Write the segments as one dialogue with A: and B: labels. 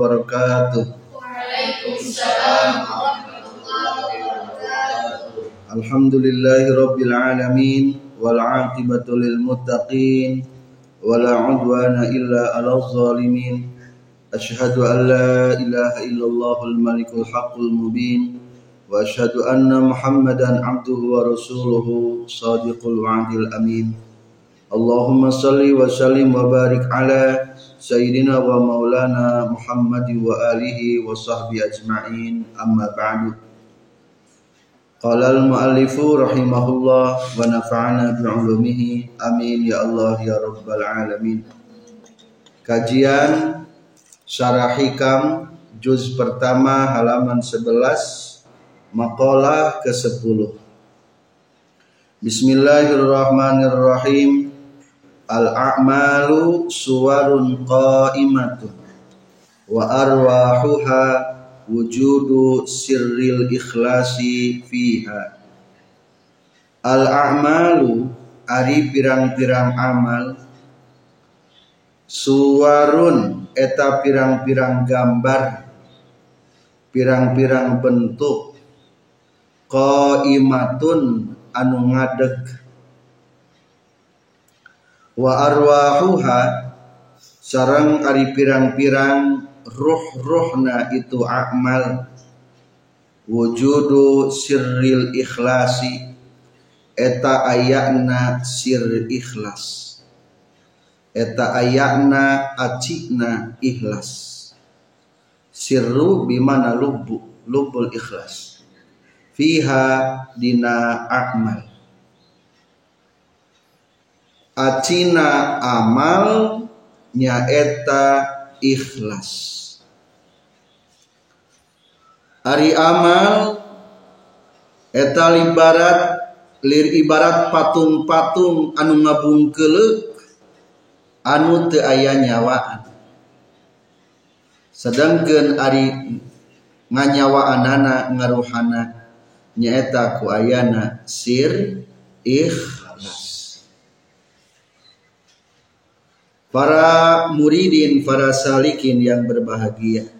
A: Wabarakatuh.
B: Waalaikumsalam warahmatullahi wabarakatuh.
A: Alhamdulillahi rabbil alamin wal aqibatu lil muttaqin wala udwana illa 'alal zalimin. Ashhadu an la ilaha illallahul malikul haqqul mubin wa ashhadu anna Muhammadan 'abduhu wa rasuluhu sadiqul wa'dil amin. Allahumma salli wa sallim wa barik ala sayyidina wa maulana Muhammad wa alihi wa sahbihi ajma'in. Amma ba'du. Qala al-muallifu rahimahullah wa nafa'ana bi'ulumihi. Amin. Ya Allah ya rabbal alamin. Kajian Syarah Hikam juz pertama halaman 11 maqalah ke-10 Bismillahirrahmanirrahim Al-a'malu suwarun qa'imatun. Wa arwahuha wujudu sirril ikhlasi fiha. Al-a'malu ari pirang-pirang amal suwarun eta pirang-pirang gambar pirang-pirang bentuk qaimatun anu ngadeg wa arwahuha sarang ari pirang-pirang ruh-ruhna itu amal. Wujudu sirril ikhlasi eta ayakna sir ikhlas. Eta ayakna acikna ikhlas. Sirru bimana lubbu lubbul ikhlas. Fiha dina amal acina amal nyaeta ikhlas. Ari amal eta ibarat lir ibarat patung-patung anu ngabungkeuleuh anu teu aya nyawaan. Sedangkan ari nganyawaanana ngaruhana nyaeta ku ayana sir ikhlas para muridin, para salikin yang berbahagia.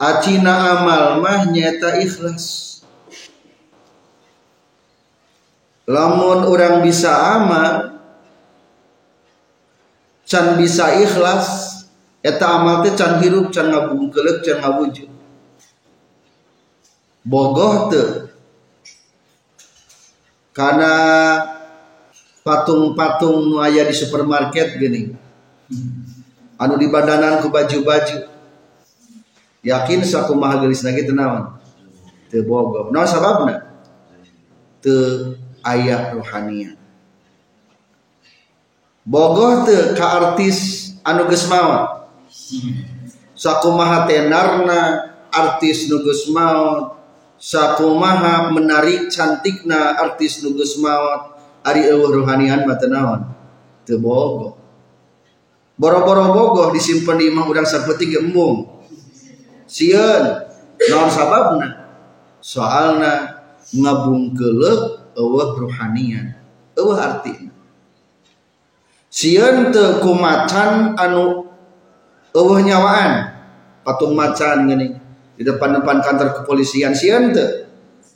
A: Acina amal mah nyata ikhlas. Lamun orang bisa amal, can bisa ikhlas, eta amal teh can hirup, can ngabungkelek, can ngawujud. Bogoh teh. Karena patung-patung nu aya di supermarket gini. Anu di badanan ku baju-baju. Yakin sakumaha geulisna kitu naon? Teu bogoh naon sababna? Teu aya rohanian. Bogoh teu ka artis anu geus maot sakumaha tenarna artis nu geus maot sakumaha menarik cantikna artis nu geus ari eueuh rohanian mah teu naon? Teu bogoh boro-boro bogoh disimpen di imah urang sapeting embung. Sieun naon sababna? Soalna ngabungkeuleuh eueuh rohanian. Eueuh artina sieun teu kumacan anu eueuh nyawaan. Patung macan gini. Di depan-depan kantor kepolisian sieun teu.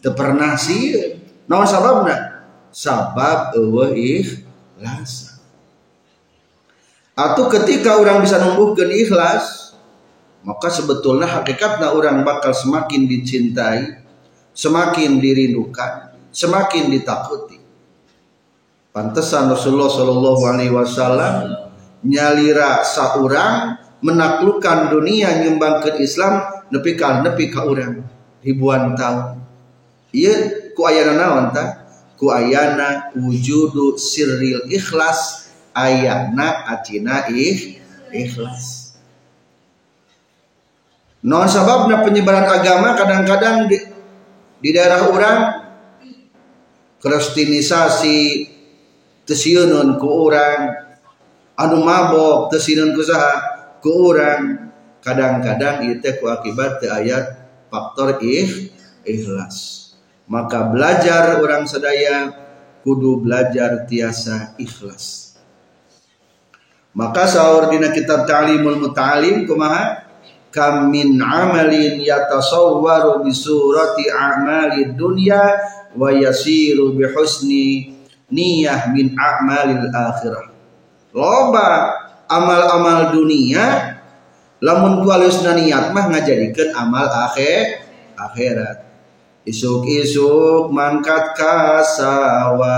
A: Teu pernah sieun. Naon sababna sabab eueuh ikhlas atau ketika orang bisa numbuhkeun ikhlas maka sebetulnya hakikatnya orang bakal semakin dicintai semakin dirindukan semakin ditakuti. Pantesan Rasulullah Shallallahu Alaihi Wasallam nyalira saurang menaklukkan dunia nyumbangkan Islam nepi ka nepi ka urang ribuan tahun. Iya ku ayana naon tah ku ayana wujudu sirril ikhlas ayana acina ih ikhlas. Non sababna penyebaran agama kadang-kadang di, di daerah orang kristenisasi tesiunun ku orang anu mabok tesiunun ku saha ku orang kadang-kadang itu ku akibat ayat faktor ih ikhlas maka belajar orang sedaya kudu belajar tiasa ikhlas. Maka sahur dina kitab ta'limul muta'alim kumaha? Kam min amalin yatasawwaru bi surati a'mali dunya wa yasiru bi husni niyah min a'malil akhirah. Loba amal-amal dunia lamun kualusna niat mah ngajadikeun amal akhir akhirat isuk-isuk mangkat kasawah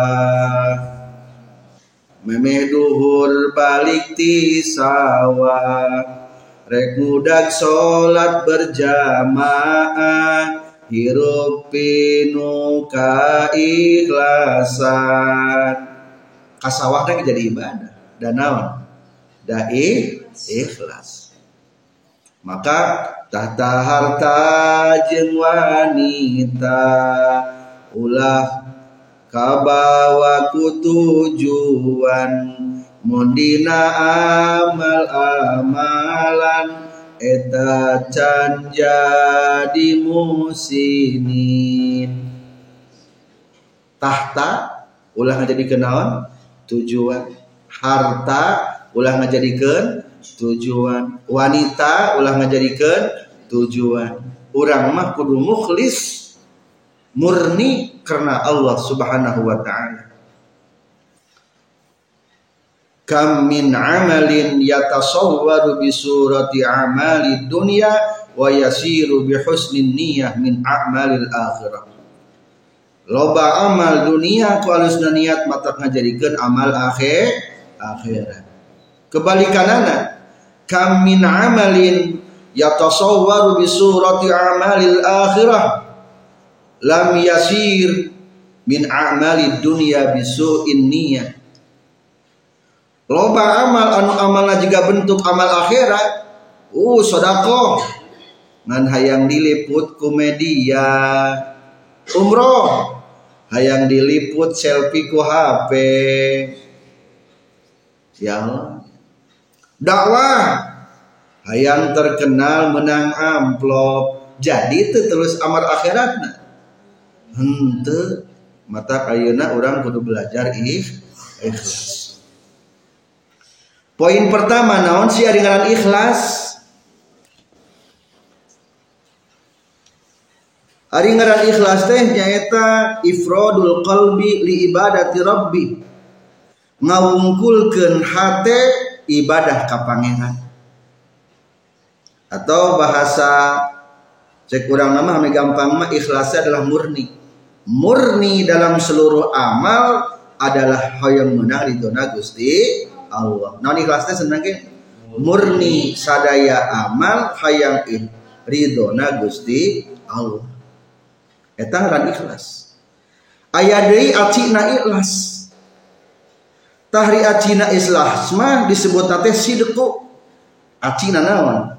A: memeh duhur balik ti sawah. Rek mudak salat berjamaah hirup pinu ikhlasan. Kasawah teh jadi ibadah dan naon? Da ikhlas. Maka tahta harta jeung wanita ulah kabawa ku tujuan. Mundina amal amalan eta can jadi musinin. Tahta ulah jadi kenaon tujuan. Harta ulah ngajadikeun tujuan. Wanita ulah ngajadikeun tujuan. Orang mah kudu mukhlis murni karena Allah Subhanahu wa taala. Kam min amalin yatasawwaru bi surati amali dunya wa yasiru bi husnin niyyah min a'malil akhirah. Loba amal dunia ku alusna niat mata ngajadikeun amal akhir akhirat. Kebalikanana kam min amalin yatasawwaru bi surati amalil akhirah. Lam yasir min a'malid dunya bi su'in niyyah loba amal anu amalna juga bentuk amal akhirat uh sodako ngan hayang diliput ku media. Umroh hayang diliput selfie ku HP ya dakwah hayang terkenal menang amplop. Jadi itu terus amar akhiratna. Hente mata kayuna orang kudu belajar ikhlas. Poin pertama naon sih dengan ikhlas? Ari ngaran ikhlas teh nyaeta ifradul qalbi li ibadati rabbi. Ngawungkulkeun hate ibadah ka pangeran atau bahasa cek kurang nama ame gampang mah ikhlasnya adalah murni. Murni dalam seluruh amal adalah hayang menang di dona Gusti Allah. Non ikhlasnya senang ke murni sadaya amal hayang ridona Gusti Allah. Eta ngaran ikhlas. Aya deui acina ikhlas. Tahri acina ikhlas mah disebut teh sidqu. Acina naon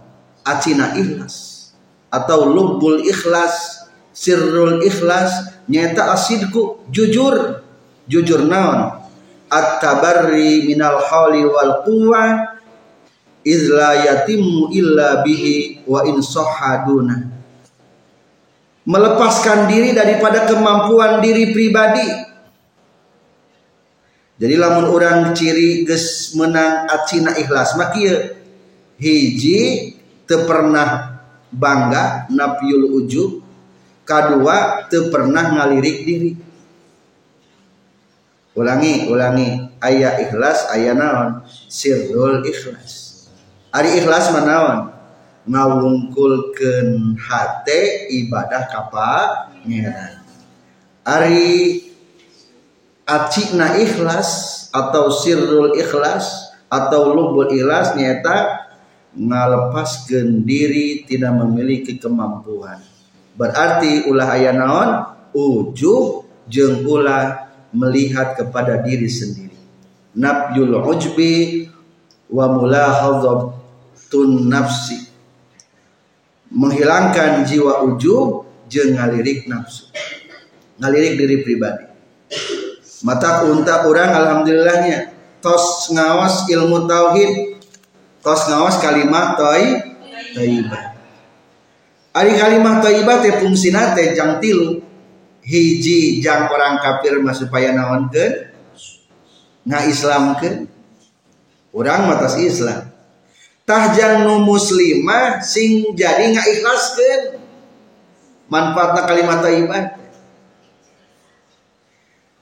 A: acina ikhlas. Atau lubul ikhlas sirrul ikhlas nyata asidku jujur. Jujur naon? At-tabarri minal hawli wal quwwa iz la yatimmu illa bihi wa in sahaduna melepaskan diri daripada kemampuan diri pribadi. Jadi lamun orang ciri ges menang acina ikhlas makia hiji te pernah bangga napiul ujub. Kedua te pernah ngalirik diri. Ulangi ulangi. Ayat ikhlas ayat naon? Sirrul ikhlas. Ari ikhlas manaon ngawungkulkeun hate ibadah kapa ngeran ari acina ikhlas atau sirrul ikhlas atau lubul ikhlas nyata ngalepaskan diri tidak memiliki kemampuan. Berarti ulah ayah naon? Ujub jeng ulah melihat kepada diri sendiri. Nafyul ujbi wa mulahadhatun nafsi. Menghilangkan jiwa ujub jeng ngalirik nafsu. Ngalirik diri pribadi. Mata unta orang alhamdulillahnya. Tos ngawas ilmu tauhid tos ngawas kalimat toy taibah ari kalimat taibah teh fungsina teh jang tilu. Hiji jang orang kafir mah supaya naonkeun? Nga islamkeun? Orang matas Islam. Tahjang nu muslimah sing jadi ikhlaskan manfaatna kalimat thayyibah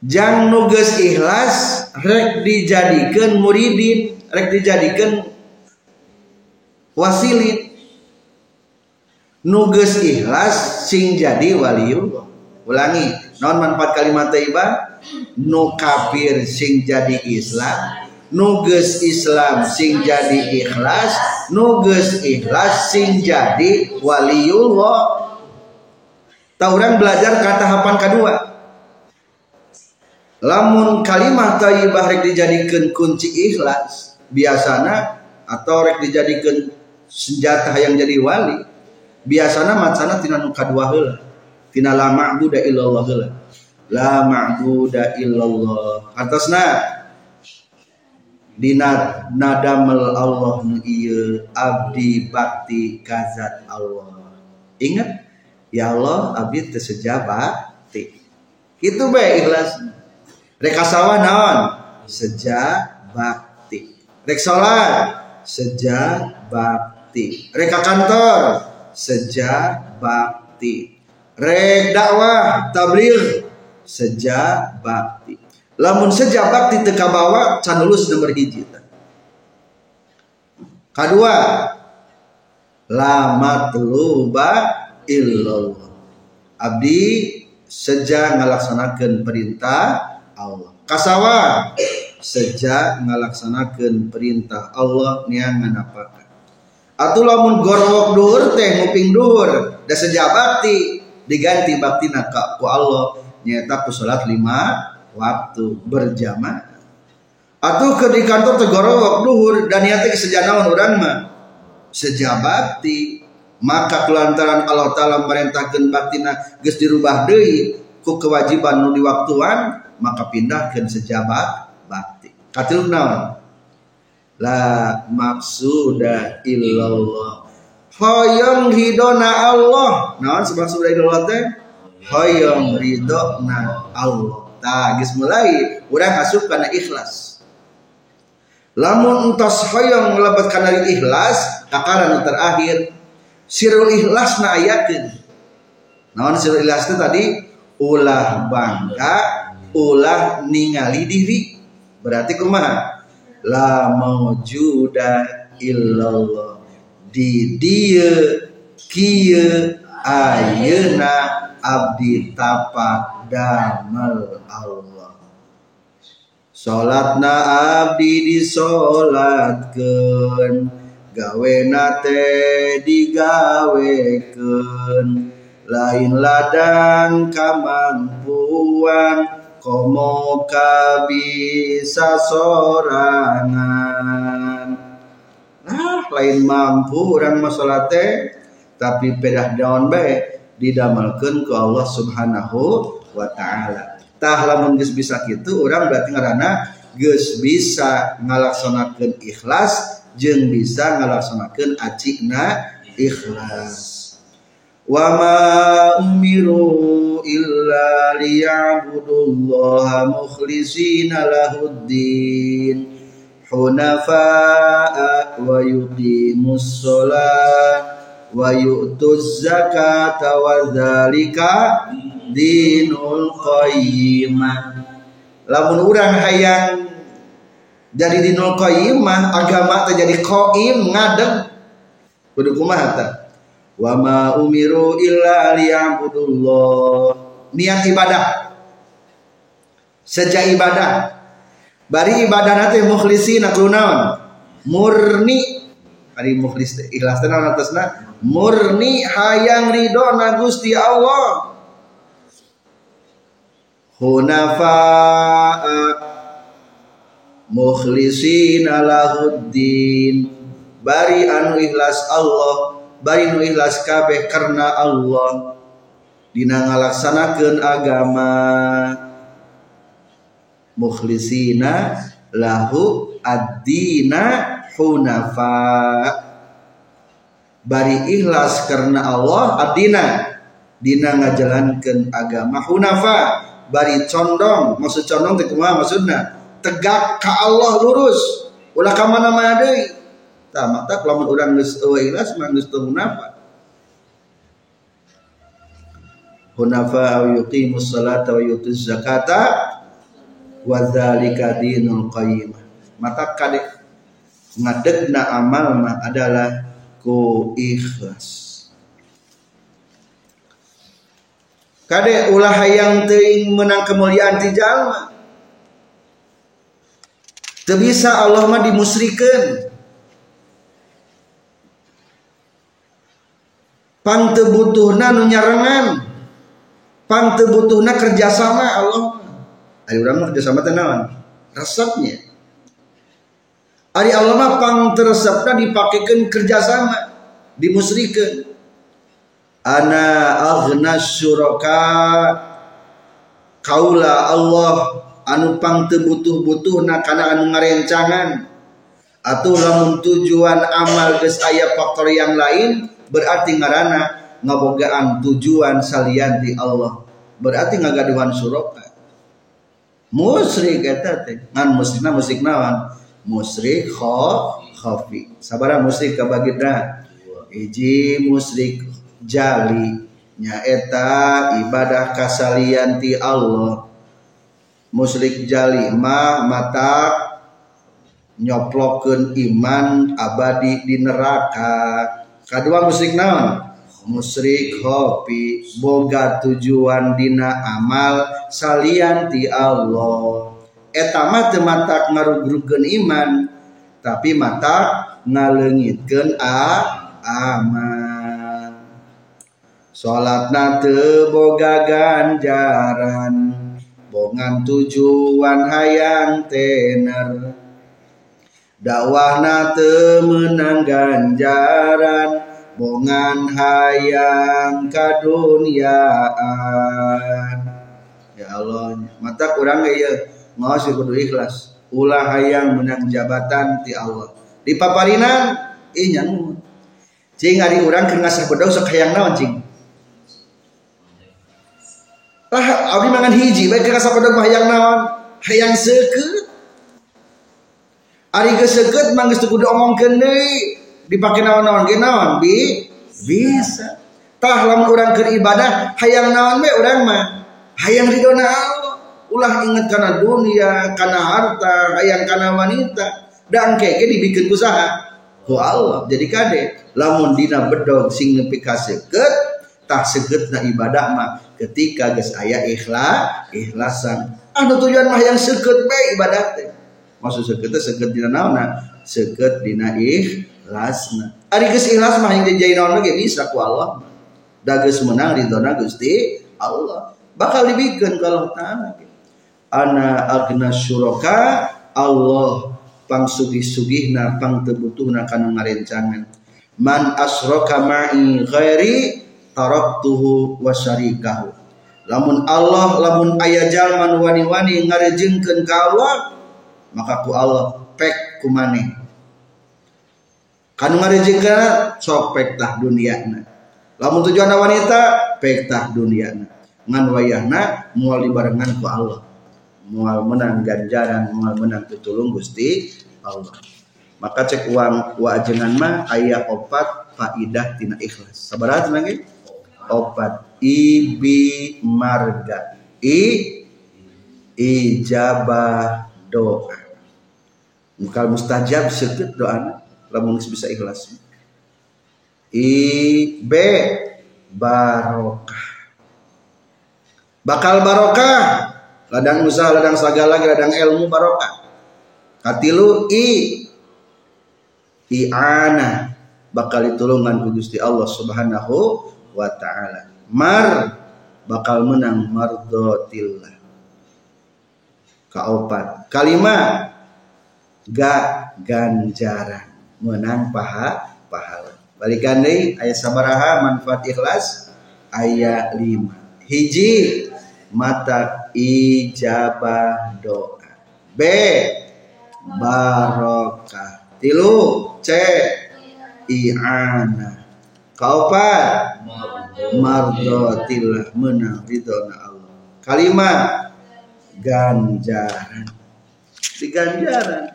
A: jang nugas ikhlas rek dijadikan muridin rek dijadikan wasilin nugas ikhlas sing jadi waliullah. Ulangi non manfaat kalimat thayyibah nu kafir sing jadi Islam. Nuges Islam sing jadi ikhlas. Nuges ikhlas sing jadi waliullah. Tauran belajar kata hapan kedua. Lamun kalimat thayyibah rek dijadikan kunci ikhlas biasana atau rek dijadikan senjata yang jadi wali biasana macana tina nu kadua heula tina la ma'budu illallah heula la ma'budu illallah. Atasna dina nadamel Allah nu abdi bakti kazat Allah. Ingat ya Allah abdi teu itu bae ikhlas. Rek kasawa naon? Seja bakti. Rek seja bakti rek kantor. Seja bakti rek dakwah tabligh. Seja bakti lamun seja bakti teka bawa can lulus nomor hiji kedua lama teluba illallah. Abdi sejak ngalaksanakan perintah Allah. Kasawa sejak ngalaksanakan perintah Allah niang nganapakan atau lamun gorwok duhur teh nguping duhur. Da sejak bakti diganti bakti naka ku Allah. Nyata ku salat lima waktu berjamaah. Atau ke di kantor tegorowok duhur dan niatnya kesejanawan orang mah? Sejabakti maka kelantaran Allah Ta'ala merintahkan baktina geus dirubah deui ku kewajiban nu diwaktuan maka pindahkan sejabat bakti. Katil naon la maksuda illallah. Hoyong hidona Allah. Naon sebab sudah illallah teh? Hoyong ridona Allah. Tah geus mulai. Urang asup kana ikhlas. Lamun entos hoyong melebat kana ikhlas takaran terakhir sirul ikhlas na ayatin naon sirul ikhlas itu tadi? Ulah bangga ulah ningali diri. Berarti kumaha la maujuda illallah. Di dia kieu ayeuna abdi tapak damel Allah. Salatna abdi disolatkeun gawe nate digaweken lain ladang kamampuan komo bisa sorangan. Nah lain mampu orang masalah teh tapi pedah daun baik didamalkan ke Allah subhanahu wa ta'ala. Tah lamun bisa gitu orang berarti ngarana geus bisa ngalaksanakeun ikhlas jeng bisa ngalaksanakan acikna ikhlas umiru illa liya'budullaha mukhlisina lahuddin hunafa'a wa yuqimus sholat wa yu'tuz zakata wa dzalika dinul qayyimah lamun urang hayang jadi di nol mah agama terjadi qaim ngadeg. Kudu kumaha wa ma umiru illa liya'budullah. Niat ibadah. Sejak ibadah. Bari ibadah nanti mukhlisin aku naon murni. Ari mukhlis ikhlas tenan atasna. Murni hayang ridho na Gusti Allah. Hunafa mukhlisina lahuddin. Bari anu ikhlas Allah bari anu ikhlas kabeh karena Allah. Dina ngalaksanakeun agama. Mukhlisina lahu ad-dina hunafa. Bari ikhlas karena Allah ad-dina. Dina ngajalankeun agama hunafa. Bari condong maksud condong teh kumaha maksudna? Tegak ke Allah lurus. Ulah ka mana-mana deui tah mata lamun urang geus eueuh ikhlas mah geus teu munafaq hunafa aw yuqimus wa yutuz zakata wa dzalika dinul qayyim. Mata kade ngadegna amal mah adalah ku ikhlas kade ulah hayang teuing menang kemuliaan ti jalma teu bisa Allah mah dimusrikeun pang teu butuhna nu nyarengan. Pang teu butuhna kerjasama Allah. Ayo urang mah kerjasama teh naon? Resepnya. Ari Allah mah pang teresepna dipakekeun kerjasama dimusrikeun. Ana aghna syuraka. Kaula Allah anu pang butuh-butuhna kana anu ngarencangan. Atau lamun tujuan amal geus aya faktor yang lain berarti ngaranna ngabogaan tujuan salian di Allah. Berarti ngagaduhan suraka musyrik eta teh. Ngan musyrikna musyrik naon? Musyrik khafi. Sabara musyrik kabagina hiji musyrik jali. Nyaeta ibadah kasalian ti Allah. Musyrik jali ma mata nyoplokeun iman abadi di neraka kadua musyrik naon? Musyrik hopi boga tujuan dina amal salian ti Allah. Eta mah teu mata ngarugrugkeun iman tapi mata ngalengitkeun a aman. Salatna teu boga ganjaran bongan tujuan hayang tener dakwahna teu menang ganjaran bongan hayang kadunyaan ya Allah mata kurang ya ngawas kudu ikhlas. Ulah hayang menang jabatan ti Allah. Di paparinan nyangut cing ari urang keur ngasah sok hayang naon cing? Lah abdi mangan hiji bae keur ngasah bedog hayang naon? Hayang seukeut ari seukeut mah geus kudu omongkeun deui dipake naon-naon ge naon? Bi bisa. Tah lamun urang keur ibadah hayang naon we urang mah? Hayang ridona Allah. Ulah ingat karena dunia karena harta ayang karena wanita. Dan keke dibikin usaha. Ku Allah jadi kade. Lamun dina bedog sing nepi seukeut tah na ibadah mah ketika geus aya ikhlas ikhlasan. Anu tujuan mah yang seukeut bae ibadah teh maksud seukeut teh seukeut dina naonna? Seukeut dina ikhlasna. Ari geus ikhlas mah yang dijai naon ge bisa ku Allah da geus menang ridona Gusti Allah. Bakal dibikin kalau taala ana agna syuraka Allah pang sugih-sugihna pang tebutuhna kana ngarencangan. Man asraka ma'i ghairi taraktuhu wa syarikahu. Lamun Allah lamun aya jalma wani-wani ngarejengkeun ka Allah maka ku Allah pek ku maneh kanu ngarejengkeun sok pek tah duniana. Lamun tujuan wanita pek tah duniana. Ngan wayahna moal dibarengan ku Allah. Mual menang ganjaran mual menang tutulung Gusti Allah. Maka cek uang wajengan mah ayah opat faidah tina ikhlas. Sabarat lagi opat. Ibi marga. I ijabah doa mukal mustajab sedikit doa lamun bisa ikhlas. I b barokah. Bakal barokah ladang usaha ladang segala ladang ilmu barokah. Katilu i. I'ana bakal ditulungan ku Gusti Allah Subhanahu wa taala. Mar bakal menang mardotillah kaopat. Kalimat ga ganjaran. Menang paha pahala. Balikan deui aya sabaraha manfaat ikhlas ayat 5 hiji mata ijabah doa. B barokah. Tilu C i'ana kaopat mardotillah. Menang ridona Allah. Kalimat ganjaran. Di ganjaran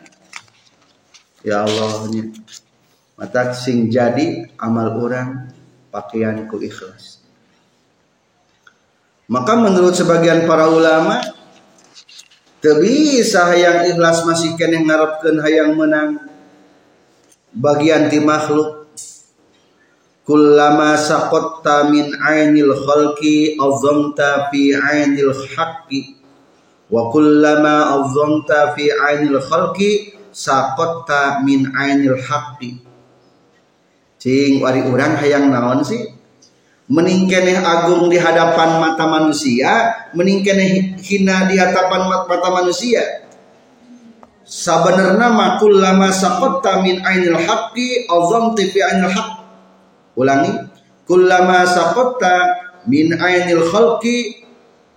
A: ya Allahnya. Mata sing jadi amal orang pakaianku ikhlas. Maka menurut sebagian para ulama bisa hayang ikhlas masih kena ngarepkeun hayang menang. Bagian ti makhluk kullama saqatta min ainil khalqi azamta fi ainil haqqi wa kullama azamta fi ainil khalqi saqatta min ainil haqqi cing wari urang hayang naon sih meningkeneh agung di hadapan mata manusia, meningkeneh hina di hadapan mata manusia. Sabenerna makul lama sakotta min ainil haqqi azam fi ainil haqq. Ulangi, kullama sakotta min ainil khalqi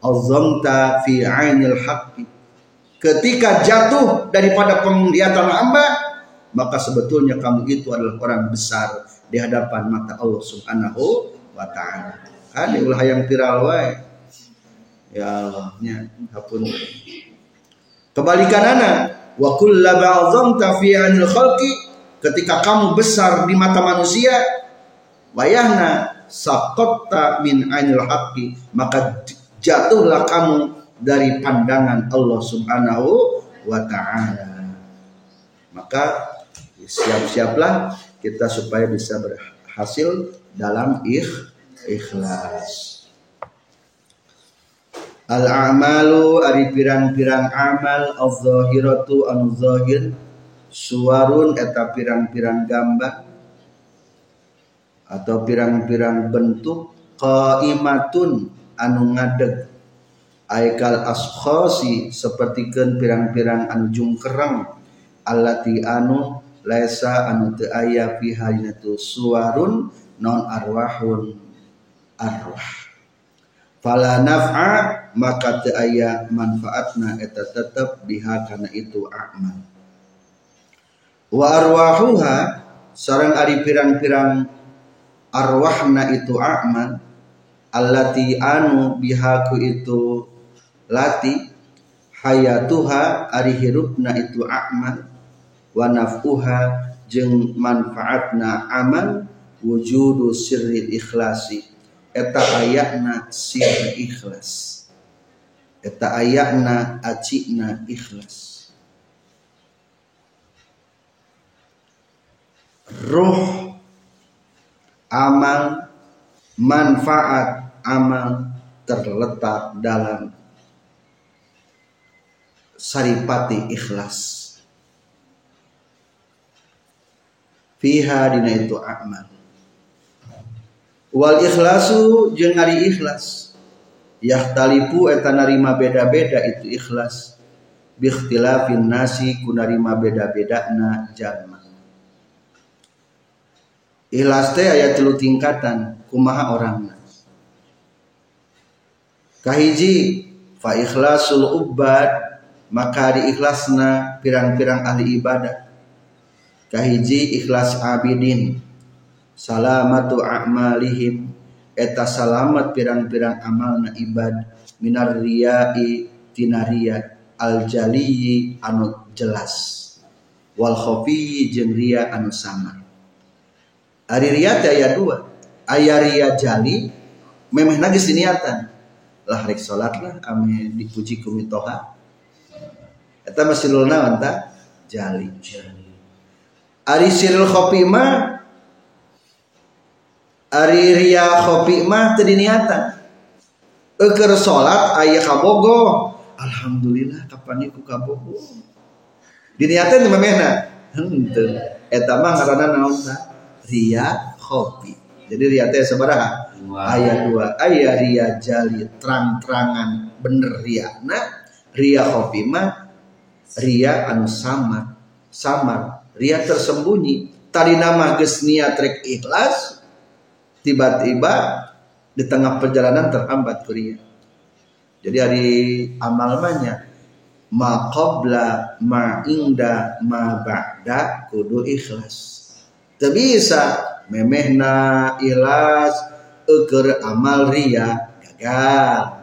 A: azamta fi ainil haqqi. Ketika jatuh daripada penglihatan hamba, maka sebetulnya kamu itu adalah orang besar di hadapan mata Allah Subhanahu wa ta'ala. Kan ulah yang viral wae ya Allah nya hapun kebalikan anak wa kullama azamta fi anil khalqi ketika kamu besar di mata manusia wayahna saqatta min anil haqqi maka jatuhlah kamu dari pandangan Allah Subhanahu wa taala maka siap-siaplah kita supaya bisa berhasil dalam ikh, ikhlas. Al amalu ari pirang-pirang amal az-zahiratu anu zahir suwarun eta pirang-pirang gambar atau pirang-pirang bentuk qaimatun anu ngadeg aikal askhasi sapertikeun pirang-pirang anu jungkereng allati anu laisa anu teu aya fi suwarun non arwahun. Arwah. Fala naf'a maka teu aya manfaatna eta tetep biha kana itu amal. Wa arwahuha sareng ari pirang-pirang arwahna itu amal allati anu biha ku itu lati hayatuha ari hirupna itu amal wa naf'uha jeung manfaatna amal wujudu sirri ikhlasi. Eta ayakna sir ikhlas. Eta ayakna acikna ikhlas. Roh amal manfaat amal terletak dalam saripati ikhlas. Fiha dina itu amal. Wal ikhlasu jeung ari ikhlas. Yahtalifu eta narima beda-beda itu ikhlas. Biikhtilafin nasi ku narima beda-bedana jalma ikhlas teh aya tilu tingkatan kumaha orangna. Kahiji fa ikhlasul ubad maka di ikhlasna pirang-pirang ahli ibadah. Kahiji ikhlas abidin. Salamatu a'malihim. Eta salamat pirang-pirang amalna ibad minar riyai tinaria al jaliyi anu jelas. Wal khafi jeung ria anu sama ari aya dua. Aya ria jali memeh geus diniatan. Lah rek salat lah ame dipuji ku eta masih naon ta jali ari sirul khafi mah Ari ria kopi mah tadi niatan. Eker sholat ayah kabogo. Alhamdulillah kapan iku kabogo. Diniatan di mana? Henteu. Eta mah ngaranna naon? Ria kopi. Jadi ria teh sabaraha? Ayah dua. Ayah ria jali terang-terangan bener ria. Nah, ria kopi mah ria anu samar. Samar. Ria tersembunyi. Tadi nama geus niat rek ikhlas tiba-tiba di tengah perjalanan terhambat kuria. Jadi hari amal banyak ma qabla ma inda ma ba'da kudu ikhlas. Teu bisa memehna ikhlas eker amal ria gagal.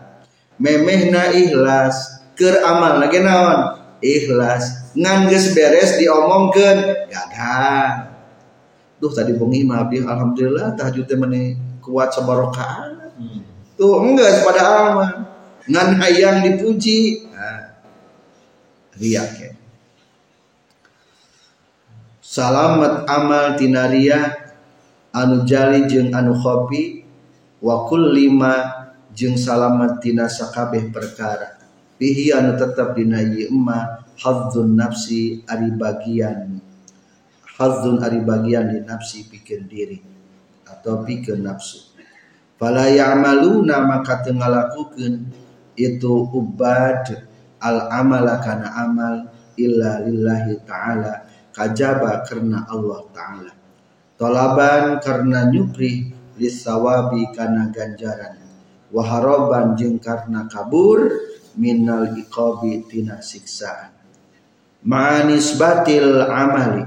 A: Memehna ikhlas keur amal lagi naon? Ikhlas. Ngan geus beres diomongkeun. Gagal duh tadi bengi mah abdi alhamdulillah tahajud teh meni kuat sabarokaan tuh enggak pada aman ngan hayang dipuji. Nah, riak ya. Salamat amal tinaria anu jali jeung anu khopi. Wa lima jeung salamat tina sakabeh perkara fihi anu tetap dina ieu emma hadzun nafsi ari bagian. Hadzun ari bagian di nafsi pikir diri atau pikir nafsu. Fala ya'maluna maka teu ngalakukeun itu ubad al amala kana amal illa lillahi ta'ala kajaba karena Allah ta'ala. Tolaban karena nyupri lisawabi kana ganjaran. Waharoban jeung karena kabur minal iqabi tina ma'anis batil amali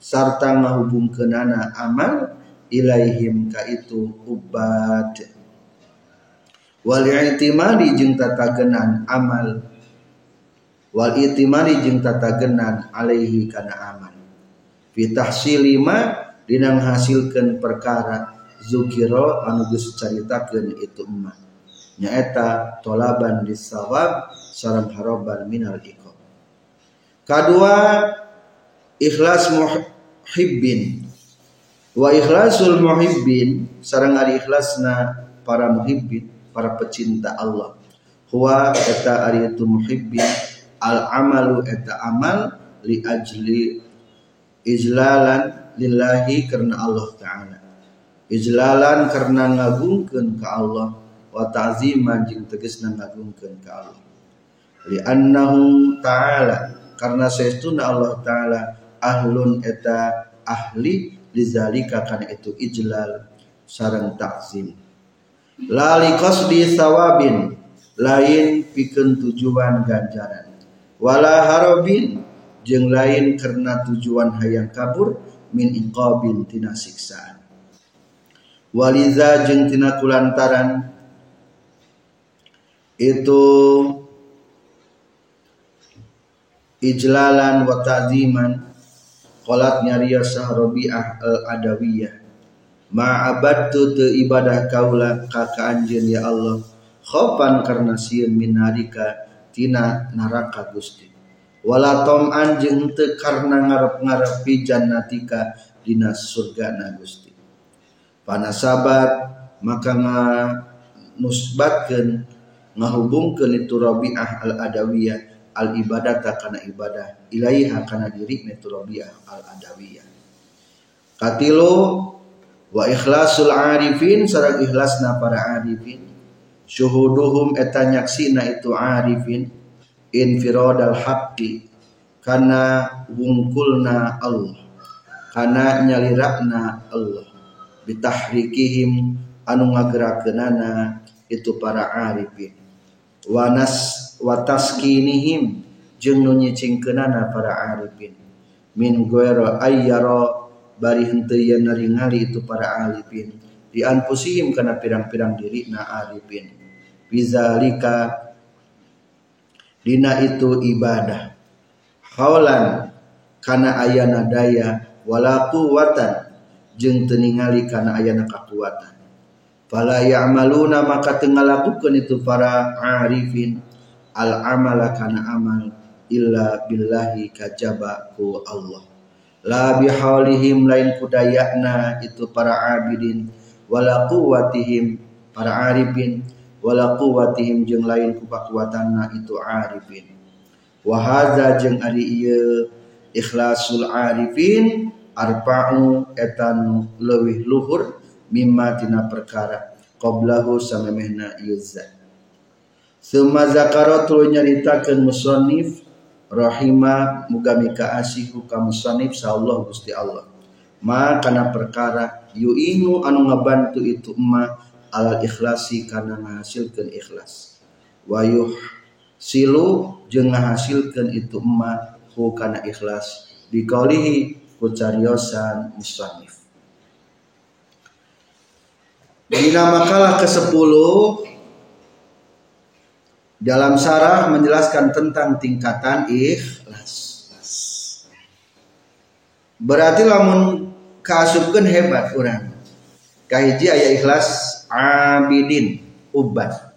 A: sarta ngahubungkeunana amal ilaihim ka itu ubad. Wal i'timadi jeung tatagenan amal. Wal i'timadi jeung tatagenan alaihi kana amal. Fi tahsilima dina ngahasilkeun perkara zukiro anu geus caritakeun itu emak nyaeta tolaban disawab sareng haroban minal iqab. Kadua ikhlas muhibbin. Wa ikhlasul muhibbin sareng ari ikhlasna para muhibbin para pecinta Allah. Huwa eta ari itu muhibbin al amalu eta amal li ajli ijlalan lillahi karena Allah taala. Ijlalan karena ngagungkeun ka Allah wa ta'ziman jeung tegasna ngagungkeun ka Allah. Li annahu ta'ala karena saestuna Allah taala ahlun eta ahli lizalika kana itu ijlal sareng takzim lali qasdi sawabin lain pikeun tujuan ganjaran. Wala harobin jeung lain karena tujuan hayang kabur min iqabin tina siksaan. Waliza jeung tina kulantaran itu ijlalan wa ta'ziman qalat nyariya Rabi'ah al-Adawiyah. Ma'abadtu te ibadah kaula ka anjeun ya Allah. Khopan karena sieun minarika tina neraka Gusti. Wala tom'an jeung teu karena ngarep-ngarepi jannatika dina surga Gusti. Panasabat maka nusbatkeun ngahubungkeun itu Rabi'ah al-Adawiyah al ibadah kana ibadah ilaiha kana diri itu Rabi'ah al Adawiyah katilu wa ikhlasul arifin sareng ikhlasna para arifin. Syuhuduhum eta nyaksina itu arifin infiradal haqqi kana wungkulna Allah kana nyalirakna Allah. Bitahrikihim anu ngagerakeunana itu para arifin wanas wataskinihim jeung nu nyicingkeunana para arifin. Min goero ayyara bari henteu yen naringali itu para arifin. Di anfusihim kana pirang-pirang diri na arifin. Bizalika dina itu ibadah. Haulan kana ayana daya wala quwatan jeung teu ningali kana ayana kakuatan fala ya'maluna maka tengah lakukan itu para arifin. Al amala kana amal illa billahi kajaba ku Allah. La bihaulihim lain kudayakna itu para abidin. Wala quwatihim para arifin. Wala quwatihim jeung lain ku kakuatanna itu arifin. Wa hadza jeung ari ieu ikhlasul arifin arba'u etan leuwih luhur mimma tina perkara qablahu samemehna yuzza summa zakara tuluy nyaritakeun musannif rahima muga mika asihu ka musannif sallallahu Gusti Allah. Ma kana perkara yuinu anu ngabantu itu emma alal ikhlasi kana ngahasilkeun ikhlas. Wa silu jeung ngahasilkeun itu emma hu kana ikhlas. Biqaulihi ku cariosan musannif Dina makalah ke-10 dalam sarah menjelaskan tentang tingkatan ikhlas. berarti lamun kasupkeun hebat urang. Kahiji aya ikhlas abidin ubat.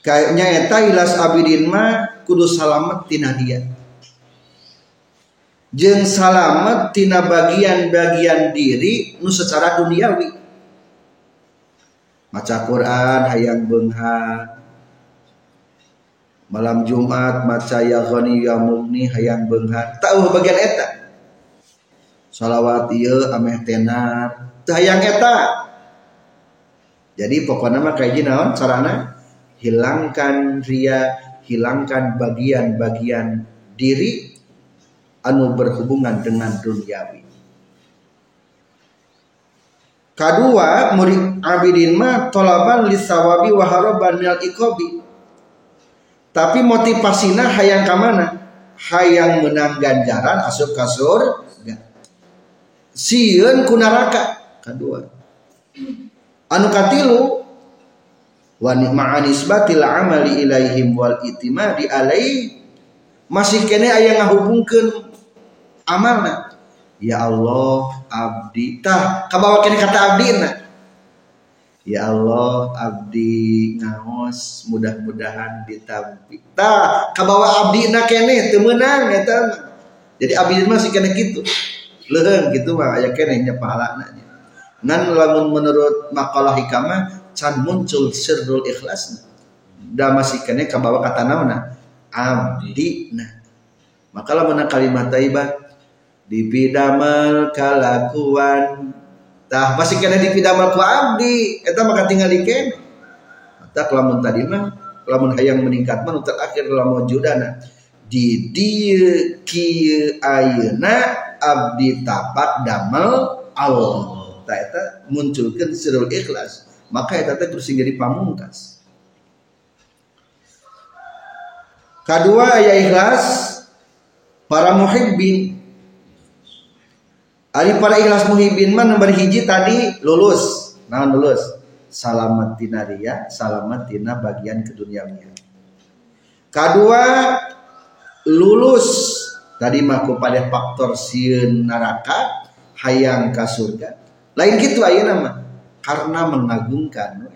A: Kayaknya eta ikhlas abidin mah kudu salamet tina dia jeung salamet tina bagian-bagian diri nu secara duniawi. Maca Quran hayang beungha malam Jumat maca ya ghani ya mugni hayang beungha tahu bagian eta. Salawat ieu ameh tenar. Hayang eta. Jadi pokoknya mah kayak carana? Hilangkan ria hilangkan bagian-bagian diri anu berhubungan dengan duniawi. Kedua, murid abidin mah tolaban lisawabi wa haraban minal ikobi. Tapi motivasinya hayang kamana? Hayang menang ganjaran asup kasur. Sieun kunaraka. Kedua. Anu katilu wa ma'anisbatil amali ilaihim wal itimadi alaih masih kene aya ngahubungkeun amalna. Ya Allah abdi. Tah kabawa kene kata abdi na. Ya Allah abdi ngaos mudah-mudahan ditampi tah kabawa abdi na kene teu meunang eta jadi abdi mah sih kene kitu. Leuheung kitu mah aya kene nya pahalana ngan lamun menurut makalah hikmah can muncul sirrul ikhlas da masih kene kabawa kata naona abdi nah maka lamun kalimat taibah dipidamal kalakuan. Tah pasti kena dipidamal ku abdi. Eta maka tinggal di kene tak lamun tadi mah lamun hayang meningkat mah terakhir lamun judana. Di dieu kieu ayeuna abdi tapak damel Allah. Tah eta munculkeun sirul ikhlas. Maka eta teh terus jadi pamungkas. Kedua aya ikhlas para muhibbin Ari para ikhlas muhibin mah nomor hiji tadi lulus. Nah lulus. Salamat tina ria, salamat tina bagian keduniawian. Kedua lulus tadi mah pada faktor sieun neraka hayang ka surga. Lain gitu ayeuna mah karena mengagungkan.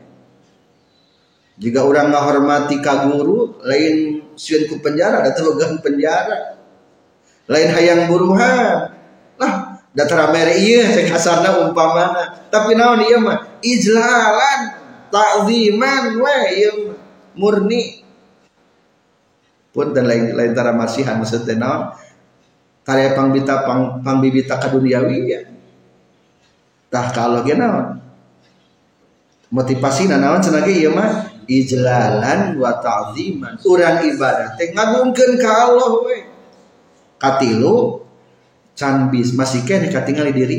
A: Jika orang menghormati ka guru, lain sieun ku penjara, datang penjara. Lain hayang buruhan. Datar mere iya cek kasarna umpamana. Tapi naon ieu mah ijlalan ta'ziman we ieu murni. Pun dan lain lain tara masihan maksudnya naon karya pangbita pang pangbibita kaduniawi ya. Tah kalau ge naon? Motivasi naon cenah ieu mah ijlalan wa ta'ziman. Urang ibadah teh ngagungkeun ka Allah we. Katilu can bis masih kene katingali diri.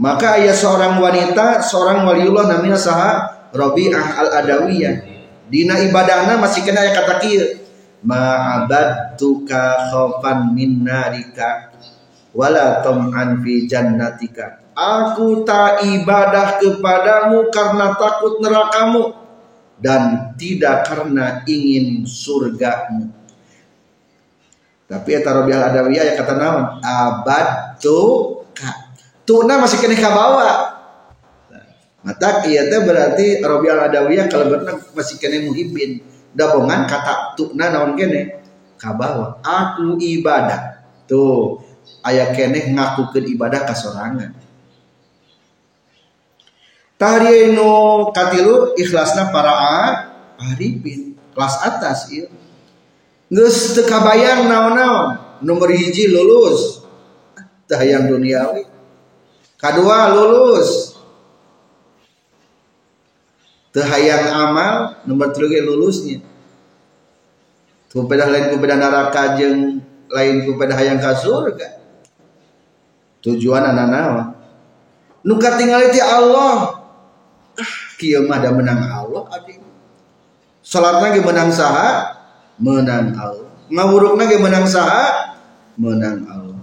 A: Maka ayah seorang wanita seorang waliullah namanya saha Rabi'ah al-Adawiyah. Dina ibadahna masih kena aya kata kieu. Ma'abadtuka khaufan min narika wala tam'an fi jannatika. Aku tak ibadah kepadamu karena takut nerakamu dan tidak karena ingin surgamu tapi eta Rabi al Adawiyah ya kata naon? Abad tu ka. Tuna masih kena kabawa. Mata iya teh berarti Rabi al Adawiyah kalau benar masih kena muhibin. Dabongan kata tuna naon kene kabawa. Aku ibadah. Tuh ayah kene ngakukeun ibadah kasorangan. Tahriyanu katilu ikhlasna para arifin kelas atas Nges tekabayang naon-naon. Nomor hiji lulus. Yang duniawi. Kedua lulus. Tehayang amal nomor tiga lulusnya. Kepada lain kepada neraka jeng lain kepada hayang ka surga. Tujuan anak naon? Nuka tinggal itu Allah. Ah mah menang Allah abdi salat lagi menang saha menang Allah. Ngawurukna ge menang saha? Menang Allah.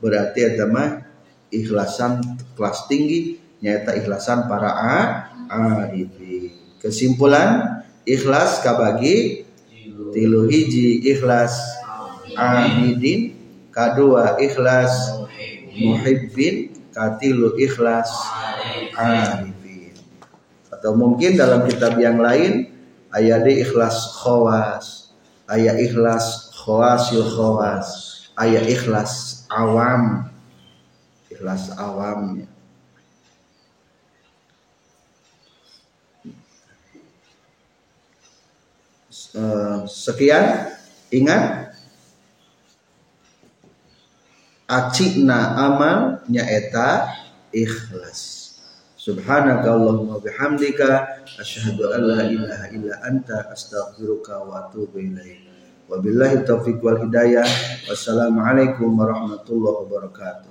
A: Berarti eta mah ikhlasan kelas tinggi nyata ikhlasan para arifin kesimpulan ikhlas kabagi tilu hiji. Ikhlas abidin kadua ikhlas muhibbin katilu ikhlas arifin atau mungkin dalam kitab yang lain ayat ikhlas khawas ayat ikhlas khawasil khawas. Ayat ikhlas awam. Ikhlas awamnya Eh, sekian. Ingat. Acikna amal nyaeta ikhlas subhanaka allahumma bihamdika asyhadu an la ilaha illa anta astaghfiruka wa atubu ilaik. Wabillahi taufiq wal hidayah. Wassalamualaikum warahmatullahi wabarakatuh